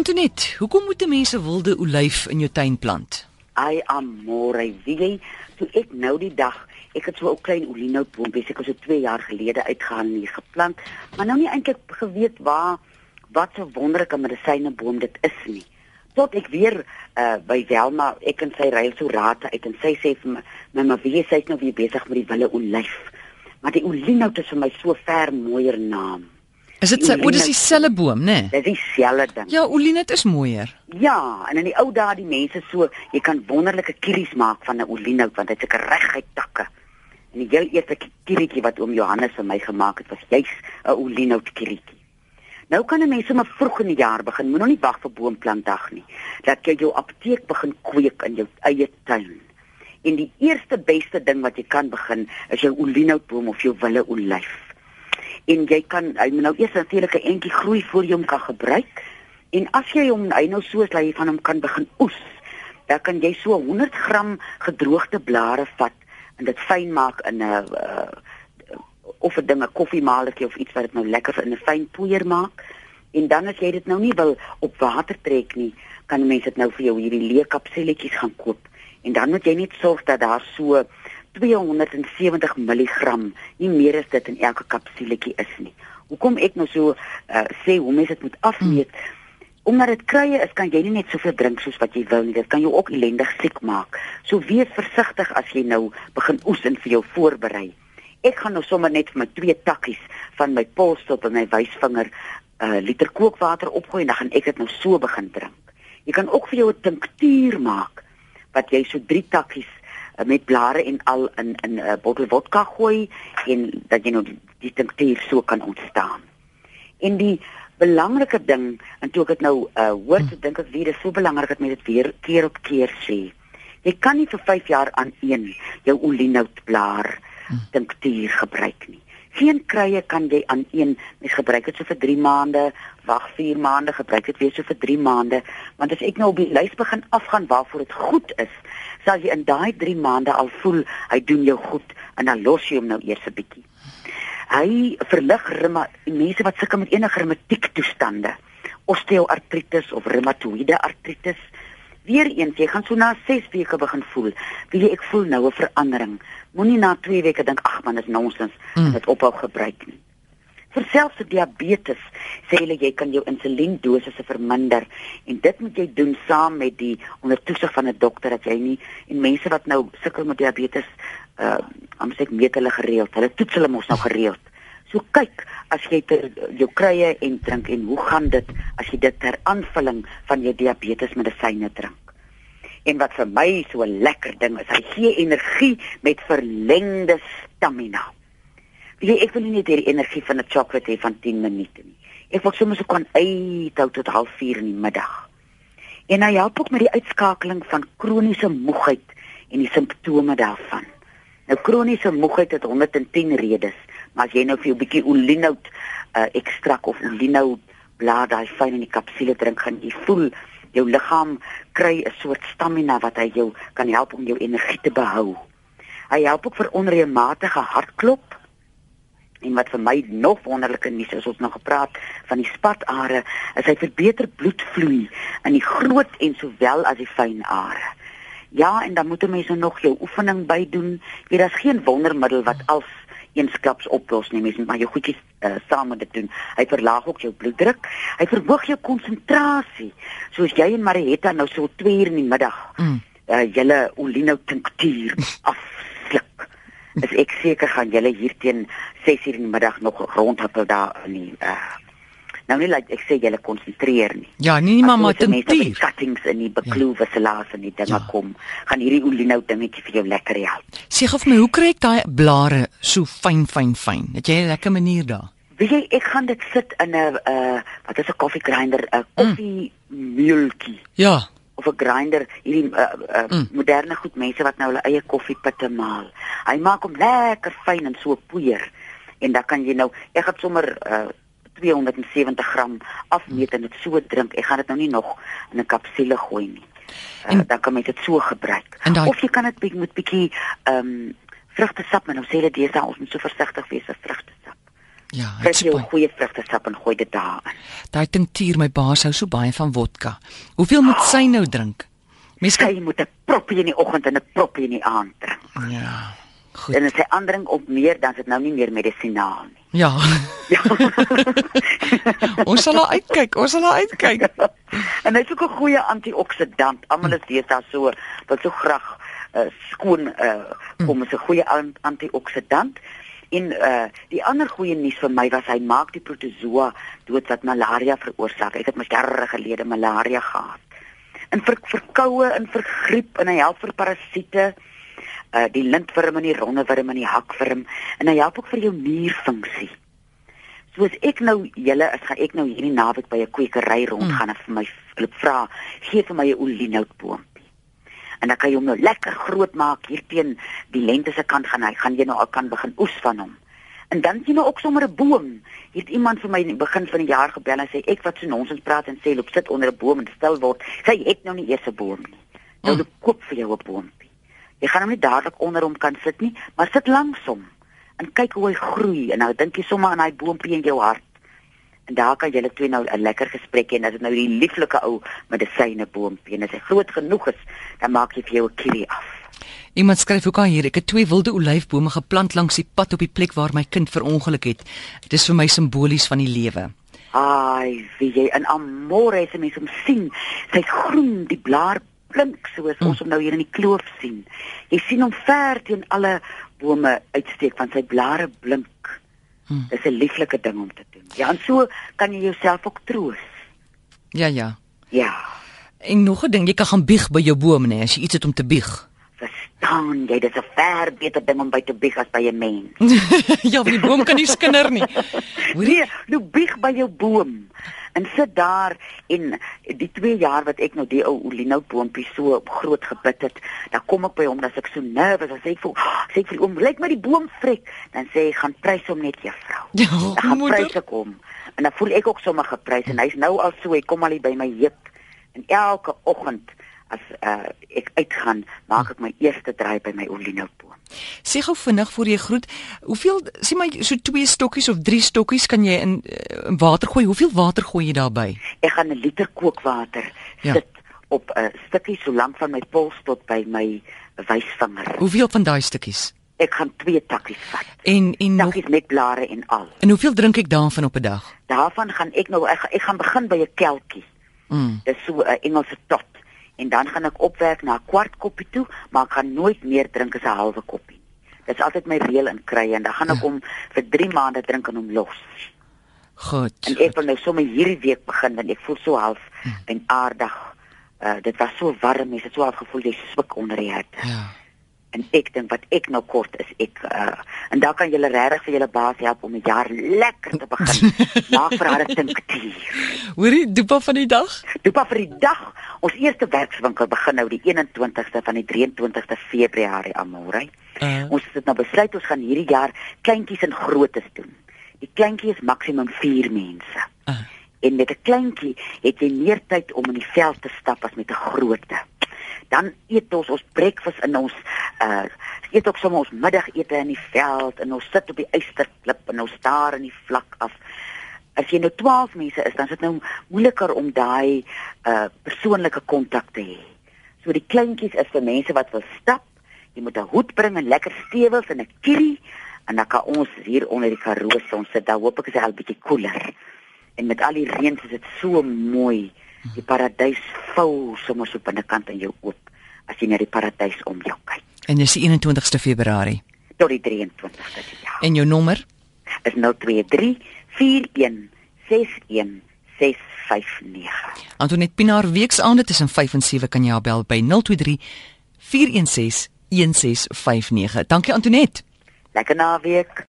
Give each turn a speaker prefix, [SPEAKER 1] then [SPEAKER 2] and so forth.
[SPEAKER 1] Antoinette, hoekom moet mense wilde olyf in jou tuin plant?
[SPEAKER 2] Ai amore, wie jy, toe ek nou die dag, ek het so 'n klein olienhoutboompie seker so 2 jaar gelede uitgehaal en hier geplant, maar nou nie eintlik geweet waar wat 'n wonderlike medisyneboom dit is nie. Tot ek weer uh, by Welma, ek en sy ruil so raad uit en sy sê vir my, my maar wie sê nou wie besig met die wille olyf. Maar die olienhout is vir my so ver mooier naam.
[SPEAKER 1] Is dit sy o, dis dieselfde boom, né? Nee?
[SPEAKER 2] Dis dieselfde ding.
[SPEAKER 1] Ja, olinet is mooier.
[SPEAKER 2] Ja, en in die ou dae die mense so, jy kan wonderlike kieries maak van 'n olienhout want dit het 'n reguit takke. En die heel eerste kierietjie wat oom Johannes vir my gemaak het, was juis 'n olienhout kierietjie. Nou kan 'n mens sommer vroeg in die jaar begin, moet nog nie wag vir boomplantdag nie. Dat jy jou apteek begin kweek in jou eie tuin. En die eerste beste ding wat jy kan begin is jou olienhoutboom of jou wille olyf en jy kan hy moet nou eers natuurlik 'n entjie groei voor jy hom kan gebruik. En as jy hom hy nou so sly van hom kan begin oes, dan kan jy so 100 gram gedroogde blare vat en dit fyn maak in 'n uh, of 'n ding 'n koffiemalertjie of iets wat dit nou lekker in 'n fyn poeier maak. En dan as jy dit nou nie wil op water trek nie, kan mense dit nou vir jou hierdie leë kapsuletjies gaan koop. En dan moet jy net sorg dat daar so 270 mg, nie meer as dit in elke kapsuletjie is nie. Hoekom ek nou so uh, sê hoe mense dit moet afmeet? Hmm. Omdat dit krye is, kan jy nie net soveel drink soos wat jy wil nie. Dit kan jou ook ellendig siek maak. So wees versigtig as jy nou begin oes en vir jou voorberei. Ek gaan nou sommer net vir my twee takkies van my polsstop en my wysvinger 'n uh, eh, liter kookwater opgooi en dan gaan ek dit nou so begin drink. Jy kan ook vir jou 'n tinktuur maak wat jy so 3 takkies met blare en al in in 'n uh, bottel vodka gooi en dat jy nou die, die tinktuur so kan ontstaan. En die belangrike ding en toe ek dit nou uh, hoor, hm. dink ek weer is so belangrik dat mense dit weer keer op keer sê. Jy kan nie vir 5 jaar aan een jou olienoutblaar hm. tinktuur gebruik nie. Geen krye kan jy aan een mens gebruik dit so vir 3 maande, wag 4 maande, gebruik dit weer so vir 3 maande, want as ek nou op die lys begin afgaan waarvoor dit goed is, sal jy in daai 3 maande al voel hy doen jou goed en dan los jy hom nou eers 'n bietjie. Hy verlig reuma mense wat sukkel met enige reumatiek toestande, osteoartritis of reumatoïde artritis. Weereens, jy gaan so na 6 weke begin voel, wie ek voel nou 'n verandering. Moenie na 2 weke dink ag man, dis nonsens, mm. dit ophou gebruik nie. Vir selfs diabetes sê hulle jy kan jou insuliendosisse verminder en dit moet jy doen saam met die ondertoesig van 'n dokter dat jy nie en mense wat nou sukkel met diabetes uh om sê ek meet hulle gereeld. Hulle toets hulle mos nou gereeld. So kyk as jy ter, jou krye en drink en hoe gaan dit as jy dit ter aanvulling van jou diabetes medisyne drink en wat vir my so 'n lekker ding is hy gee energie met verlengde stamina jy ek wil nie net hierdie energie van 'n chocolate hê van 10 minute nie. Ek wil sommer so kan uithou tot 04:30 in die middag. En hy help ook met die uitskakeling van kroniese moegheid en die simptome daarvan. Nou kroniese moegheid het 110 redes, maar as jy nou vir jou bietjie olienout uh, ekstrak of olienout blad daai fyn in die kapsule drink, gaan jy voel jou liggaam kry 'n soort stamina wat hy jou kan help om jou energie te behou. Hy help ook vir onreëlmatige hartklop En wat vir my nog wonderliker nuus is, ons nog gepraat van die spatare, is hy verbeter bloedvloei in die groot en sowel as die fyn are. Ja, en dan moet mense nog jou oefening by doen. Jy daar's geen wondermiddel wat als eensklaps oplos nie, mens moet maar jou goedjies uh, saam met dit doen. Hy verlaag ook jou bloeddruk. Hy verhoog jou konsentrasie. Soos jy en Marietta nou so 2 uur in die middag mm. uh, julle olino tinktuur afsluk is ek seker gaan julle hier teen 6:00 in die middag nog rondhap daar in die uh, nou nie laat like, ek sê julle konsentreer nie.
[SPEAKER 1] Ja, nie nie mamma te duur.
[SPEAKER 2] Cuttings in die bekloewe ja. salaas en die dinge ja. kom, gaan hierdie olinou dingetjie vir jou lekker help.
[SPEAKER 1] Sê gou vir my, hoe kry ek daai blare so fyn fyn fyn? Het jy 'n lekker manier daar?
[SPEAKER 2] Weet jy, ek gaan dit sit in 'n uh wat is 'n koffie grinder, 'n koffie mm. meultjie.
[SPEAKER 1] Ja
[SPEAKER 2] of 'n grinder hierdie uh, uh, mm. moderne goed mense wat nou hulle eie koffiepitte maal. Hy maak hom lekker fyn en so poeier en dan kan jy nou ek het sommer uh, 270 gram afmeet en dit so drink. Ek gaan dit nou nie nog in 'n kapsule gooi nie. Uh, en, dan kan jy dit so gebruik. Die, of jy kan dit met bietjie ehm um, vrugtesap, maar nou sê hulle dis dan ons moet so versigtig wees met vrugtesap.
[SPEAKER 1] Ja, dit is
[SPEAKER 2] goeie vrugtesap en gooi dit daarin.
[SPEAKER 1] daai tinktuur my baas hou so baie van vodka. Hoeveel moet sy nou drink? Mens kan
[SPEAKER 2] Sy moet 'n proppie in die oggend en 'n proppie in die aand drink.
[SPEAKER 1] Ja. Goed.
[SPEAKER 2] En as sy aandring op meer, dan is dit nou nie meer medisinaal nie.
[SPEAKER 1] Ja.
[SPEAKER 2] Ja.
[SPEAKER 1] ons sal daar uitkyk. Ons sal daar uitkyk.
[SPEAKER 2] en hy's ook 'n goeie antioksidant. Almal is deesdae so wat so graag uh, skoon uh, kom as 'n goeie an antioksidant. En uh die ander goeie nuus vir my was hy maak die protozoa dood wat malaria veroorsaak. Ek het mos jare gelede malaria gehad. En vir verkoue en vir griep en hy help vir parasiete. Uh die lintworm en die rondewurm en die hakworm en hy help ook vir jou nierfunksie. Soos ek nou julle is gaan ek nou hierdie naweek by 'n kwekery rondgaan en vir my vra gee vir my 'n olienoutboompie. En dan kan jy hom nou lekker groot maak hier teen die lente se kant gaan hy gaan jy nou al kan begin oes van hom. En dan sien jy nou ook sommer 'n boom. Hier het iemand vir my in die begin van die jaar gebel en sê ek wat so nonsens praat en sê loop sit onder 'n boom en stil word. Sy het nou nie eers 'n boom nie. Nou
[SPEAKER 1] Mm.
[SPEAKER 2] mm. koop vir jou 'n boompie. Jy gaan hom nie dadelik onder hom kan sit nie, maar sit langs hom en kyk hoe hy groei en nou dink jy sommer aan daai boompie in jou hart. En daar kan julle twee nou 'n lekker gesprek hê en as dit nou die lieflike ou medisyne boompie en as hy groot genoeg is, dan maak jy vir jou 'n kiwi af.
[SPEAKER 1] Iemand skryf ook aan hier, ek het twee wilde olyfbome geplant langs die pad op die plek waar my kind verongeluk het. Dit is vir my simbolies van die lewe.
[SPEAKER 2] Ai, wie jy in Amore se mense om sien, sy's groen, die blaar blink soos mm. ons hom nou hier in die kloof sien. Jy sien hom ver teen alle bome uitsteek van sy blare blink.
[SPEAKER 1] Mm.
[SPEAKER 2] Dis 'n lieflike ding om te doen. Ja, en so kan jy jouself ook troos.
[SPEAKER 1] Ja, ja.
[SPEAKER 2] Ja.
[SPEAKER 1] En nog 'n ding, jy kan gaan bieg by jou boom nê, as jy iets het om te bieg.
[SPEAKER 2] Verstaan jy, dis 'n ver beter ding om by te bieg as by 'n mens.
[SPEAKER 1] ja, want die boom kan nie skinder nie. Hoorie?
[SPEAKER 2] Nee, nou bieg by jou boom en sit daar en die 2 jaar wat ek nou die ou olienhoutboompie so groot gebid het, dan kom ek by hom dan sê ek so nervus, dan sê ek vir sê ek vir hom, lyk my die boom vrek, dan sê hy gaan prys hom net juffrou.
[SPEAKER 1] Ja,
[SPEAKER 2] Dan gaan
[SPEAKER 1] moeder.
[SPEAKER 2] prys ek hom. En dan voel ek ook sommer geprys en hy's nou al so, hy kom al hier by my heup. En elke oggend as uh, ek uitgaan, maak ek my eerste draai by my olienhoutboom.
[SPEAKER 1] Sê gou vinnig voor jy groet, hoeveel sê my so twee stokkies of drie stokkies kan jy in, eh, in water gooi? Hoeveel water gooi jy daarbey?
[SPEAKER 2] Ek gaan 'n liter kookwater
[SPEAKER 1] Ja.
[SPEAKER 2] sit op 'n stukkie so lank van my pols tot by my wysvinger.
[SPEAKER 1] Hoeveel van daai stukkies?
[SPEAKER 2] Ek gaan twee takkies vat.
[SPEAKER 1] En en nog
[SPEAKER 2] Takkies met blare en al.
[SPEAKER 1] en hoeveel drink ek daarvan op 'n dag?
[SPEAKER 2] Daarvan gaan ek nou ek, ek gaan begin by 'n kelkie.
[SPEAKER 1] Mm.
[SPEAKER 2] Dis so 'n Engelse tot. En dan gaan ek opwerk na 'n kwart koppie toe, maar ek gaan nooit meer drink as 'n halwe koppie. Dis altyd my reël in krye en dan gaan ek
[SPEAKER 1] Ja.
[SPEAKER 2] hom vir 3 maande drink en hom los.
[SPEAKER 1] Goed.
[SPEAKER 2] En ek wil nou sommer hierdie week begin want ek voel so half en aardig. Uh, dit was so warm, ek het so half gevoel jy swik onder die hitte.
[SPEAKER 1] Ja.
[SPEAKER 2] En ek dink wat ek nou kort is ek uh, en dan kan julle regtig vir julle baas help om 'n jaar lekker te begin. Maak vir haar 'n tinktuur.
[SPEAKER 1] Hoorie, dopa van die dag?
[SPEAKER 2] Doop af vir die dag. Ons eerste werkswinkel begin nou die 21ste van die 23ste Februarie almore.
[SPEAKER 1] Uh,
[SPEAKER 2] Ons het nou besluit ons gaan hierdie jaar kleintjies en grootes doen. Die kleintjie is maksimum 4 mense.
[SPEAKER 1] uh,
[SPEAKER 2] En met 'n kleintjie het jy meer tyd om in die veld te stap as met 'n groote. Dan eet ons ons breakfast in ons uh eet ook sommer ons middagete in die veld en ons sit op die eysterklip en ons staar in die vlak af. As jy nou 12 mense is, dan is dit nou moeiliker om daai uh persoonlike kontak te hê. So die kleintjies is vir mense wat wil stap. Jy moet 'n hoed bring en lekker stewels en 'n kierie en dan kan ons hier onder die Karoo se ons sit daar hoop ek is hy al bietjie koeler. En met al die reën is dit so mooi. Die paradys vou sommer so binnekant in jou oop as jy na die paradys om jou kyk.
[SPEAKER 1] En dis die 21ste Februarie.
[SPEAKER 2] Tot die 23ste die jaar.
[SPEAKER 1] En jou nommer?
[SPEAKER 2] Is 023 41 61 659.
[SPEAKER 1] Antoinette Pinaar weeksaande tussen 5 en 7 kan jy haar bel by 023 416 1659. Dankie Antoinette.
[SPEAKER 2] Lekker naweek.